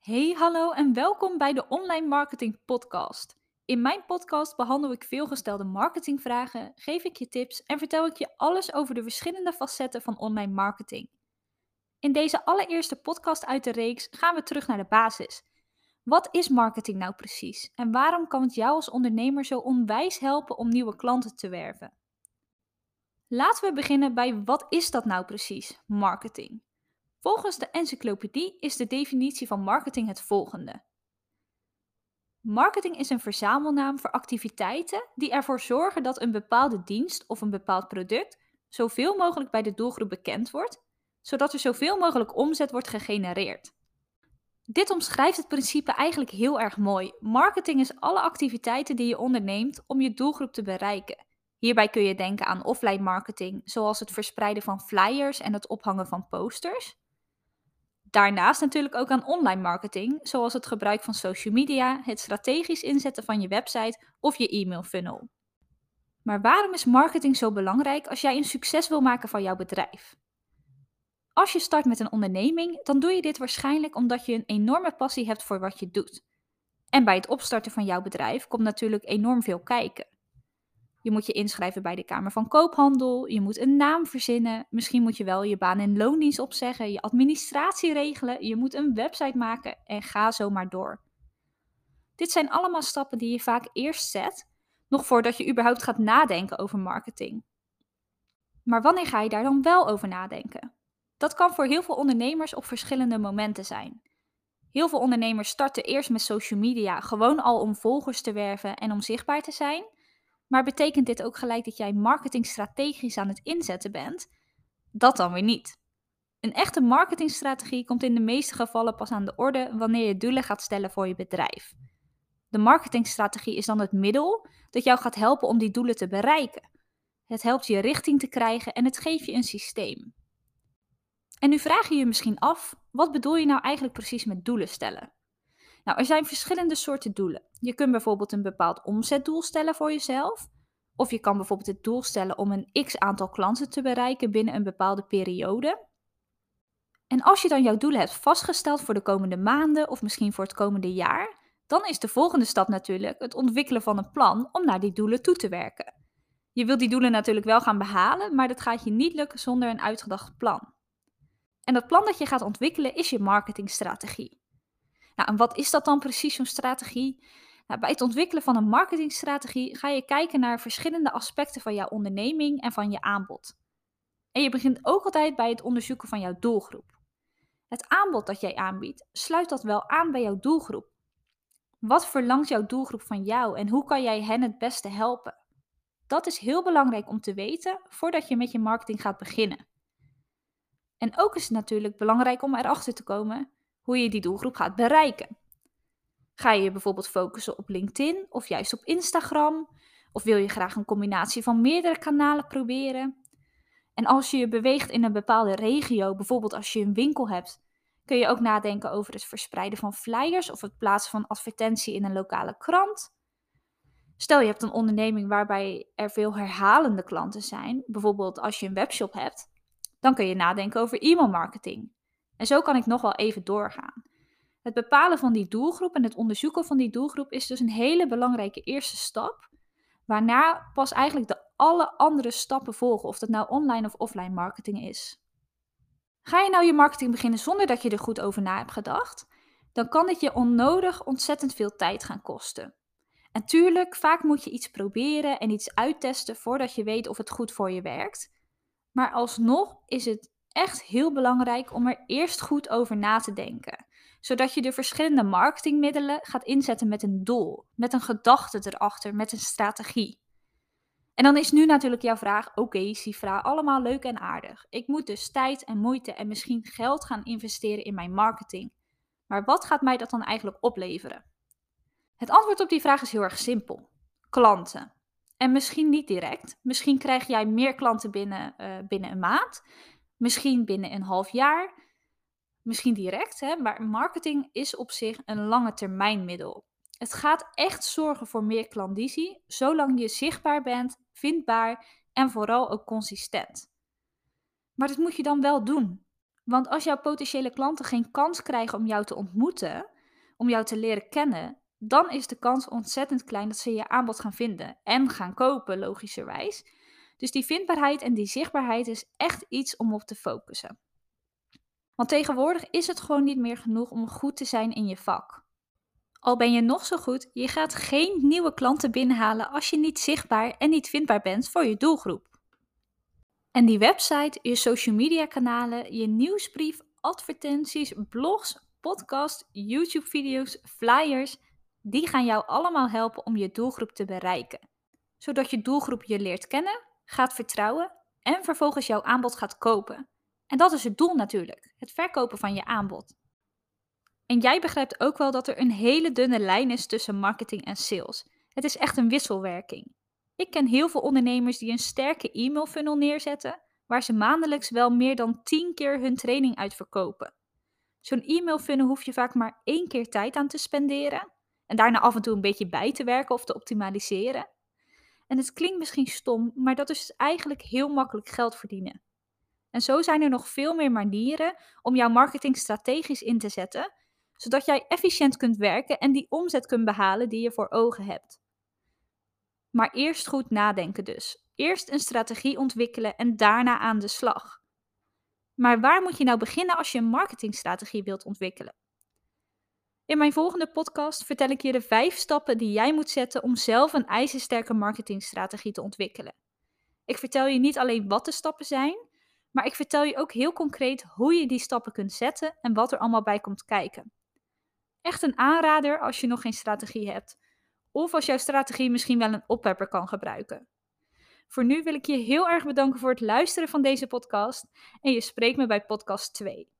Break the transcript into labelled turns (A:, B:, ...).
A: Hey, hallo en welkom bij de Online Marketing Podcast. In mijn podcast behandel ik veelgestelde marketingvragen, geef ik je tips en vertel ik je alles over de verschillende facetten van online marketing. In deze allereerste podcast uit de reeks gaan we terug naar de basis. Wat is marketing nou precies en waarom kan het jou als ondernemer zo onwijs helpen om nieuwe klanten te werven? Laten we beginnen bij wat is dat nou precies, marketing? Volgens de encyclopedie is de definitie van marketing het volgende. Marketing is een verzamelnaam voor activiteiten die ervoor zorgen dat een bepaalde dienst of een bepaald product zoveel mogelijk bij de doelgroep bekend wordt, zodat er zoveel mogelijk omzet wordt gegenereerd. Dit omschrijft het principe eigenlijk heel erg mooi. Marketing is alle activiteiten die je onderneemt om je doelgroep te bereiken. Hierbij kun je denken aan offline marketing, zoals het verspreiden van flyers en het ophangen van posters. Daarnaast natuurlijk ook aan online marketing, zoals het gebruik van social media, het strategisch inzetten van je website of je e-mail funnel. Maar waarom is marketing zo belangrijk als jij een succes wil maken van jouw bedrijf? Als je start met een onderneming, dan doe je dit waarschijnlijk omdat je een enorme passie hebt voor wat je doet. En bij het opstarten van jouw bedrijf komt natuurlijk enorm veel kijken. Je moet je inschrijven bij de Kamer van Koophandel. Je moet een naam verzinnen. Misschien moet je wel je baan in loondienst opzeggen. Je administratie regelen. Je moet een website maken en ga zo maar door. Dit zijn allemaal stappen die je vaak eerst zet, nog voordat je überhaupt gaat nadenken over marketing. Maar wanneer ga je daar dan wel over nadenken? Dat kan voor heel veel ondernemers op verschillende momenten zijn. Heel veel ondernemers starten eerst met social media gewoon al om volgers te werven en om zichtbaar te zijn. Maar betekent dit ook gelijk dat jij marketing strategisch aan het inzetten bent? Dat dan weer niet. Een echte marketingstrategie komt in de meeste gevallen pas aan de orde wanneer je doelen gaat stellen voor je bedrijf. De marketingstrategie is dan het middel dat jou gaat helpen om die doelen te bereiken. Het helpt je richting te krijgen en het geeft je een systeem. En nu vraag je je misschien af, wat bedoel je nou eigenlijk precies met doelen stellen? Nou, er zijn verschillende soorten doelen. Je kunt bijvoorbeeld een bepaald omzetdoel stellen voor jezelf. Of je kan bijvoorbeeld het doel stellen om een x aantal klanten te bereiken binnen een bepaalde periode. En als je dan jouw doelen hebt vastgesteld voor de komende maanden of misschien voor het komende jaar, dan is de volgende stap natuurlijk het ontwikkelen van een plan om naar die doelen toe te werken. Je wilt die doelen natuurlijk wel gaan behalen, maar dat gaat je niet lukken zonder een uitgedacht plan. En dat plan dat je gaat ontwikkelen is je marketingstrategie. Nou, en wat is dat dan precies, zo'n strategie? Nou, bij het ontwikkelen van een marketingstrategie ga je kijken naar verschillende aspecten van jouw onderneming en van je aanbod. En je begint ook altijd bij het onderzoeken van jouw doelgroep. Het aanbod dat jij aanbiedt, sluit dat wel aan bij jouw doelgroep? Wat verlangt jouw doelgroep van jou en hoe kan jij hen het beste helpen? Dat is heel belangrijk om te weten voordat je met je marketing gaat beginnen. En ook is het natuurlijk belangrijk om erachter te komen hoe je die doelgroep gaat bereiken. Ga je bijvoorbeeld focussen op LinkedIn of juist op Instagram? Of wil je graag een combinatie van meerdere kanalen proberen? En als je je beweegt in een bepaalde regio, bijvoorbeeld als je een winkel hebt, kun je ook nadenken over het verspreiden van flyers of het plaatsen van advertentie in een lokale krant. Stel je hebt een onderneming waarbij er veel herhalende klanten zijn, bijvoorbeeld als je een webshop hebt, dan kun je nadenken over e-mailmarketing. En zo kan ik nog wel even doorgaan. Het bepalen van die doelgroep en het onderzoeken van die doelgroep is dus een hele belangrijke eerste stap. Waarna pas eigenlijk de alle andere stappen volgen, of dat nou online of offline marketing is. Ga je nou je marketing beginnen zonder dat je er goed over na hebt gedacht, dan kan dit je onnodig ontzettend veel tijd gaan kosten. En tuurlijk, vaak moet je iets proberen en iets uittesten voordat je weet of het goed voor je werkt. Maar alsnog is het echt heel belangrijk om er eerst goed over na te denken. Zodat je de verschillende marketingmiddelen gaat inzetten met een doel, met een gedachte erachter, met een strategie. En dan is nu natuurlijk jouw vraag: oké, okay, Sifra, allemaal leuk en aardig. Ik moet dus tijd en moeite en misschien geld gaan investeren in mijn marketing. Maar wat gaat mij dat dan eigenlijk opleveren? Het antwoord op die vraag is heel erg simpel: klanten. En misschien niet direct. Misschien krijg jij meer klanten binnen, uh, binnen een maand. Misschien binnen een half jaar, misschien direct, hè, maar marketing is op zich een lange termijn middel. Het gaat echt zorgen voor meer klandizie, zolang je zichtbaar bent, vindbaar en vooral ook consistent. Maar dat moet je dan wel doen. Want als jouw potentiële klanten geen kans krijgen om jou te ontmoeten, om jou te leren kennen, dan is de kans ontzettend klein dat ze je aanbod gaan vinden en gaan kopen, logischerwijs. Dus die vindbaarheid en die zichtbaarheid is echt iets om op te focussen. Want tegenwoordig is het gewoon niet meer genoeg om goed te zijn in je vak. Al ben je nog zo goed, je gaat geen nieuwe klanten binnenhalen als je niet zichtbaar en niet vindbaar bent voor je doelgroep. En die website, je social media kanalen, je nieuwsbrief, advertenties, blogs, podcast, YouTube video's, flyers, die gaan jou allemaal helpen om je doelgroep te bereiken. Zodat je doelgroep je leert kennen, gaat vertrouwen en vervolgens jouw aanbod gaat kopen. En dat is het doel natuurlijk, het verkopen van je aanbod. En jij begrijpt ook wel dat er een hele dunne lijn is tussen marketing en sales. Het is echt een wisselwerking. Ik ken heel veel ondernemers die een sterke e-mail funnel neerzetten, waar ze maandelijks wel meer dan 10 keer hun training uit verkopen. Zo'n e-mail funnel hoef je vaak maar één keer tijd aan te spenderen en daarna af en toe een beetje bij te werken of te optimaliseren. En het klinkt misschien stom, maar dat is eigenlijk heel makkelijk geld verdienen. En zo zijn er nog veel meer manieren om jouw marketing strategisch in te zetten, zodat jij efficiënt kunt werken en die omzet kunt behalen die je voor ogen hebt. Maar eerst goed nadenken dus. Eerst een strategie ontwikkelen en daarna aan de slag. Maar waar moet je nou beginnen als je een marketingstrategie wilt ontwikkelen? In mijn volgende podcast vertel ik je de vijf stappen die jij moet zetten om zelf een ijzersterke marketingstrategie te ontwikkelen. Ik vertel je niet alleen wat de stappen zijn, maar ik vertel je ook heel concreet hoe je die stappen kunt zetten en wat er allemaal bij komt kijken. Echt een aanrader als je nog geen strategie hebt, of als jouw strategie misschien wel een oppepper kan gebruiken. Voor nu wil ik je heel erg bedanken voor het luisteren van deze podcast en je spreekt me bij podcast 2.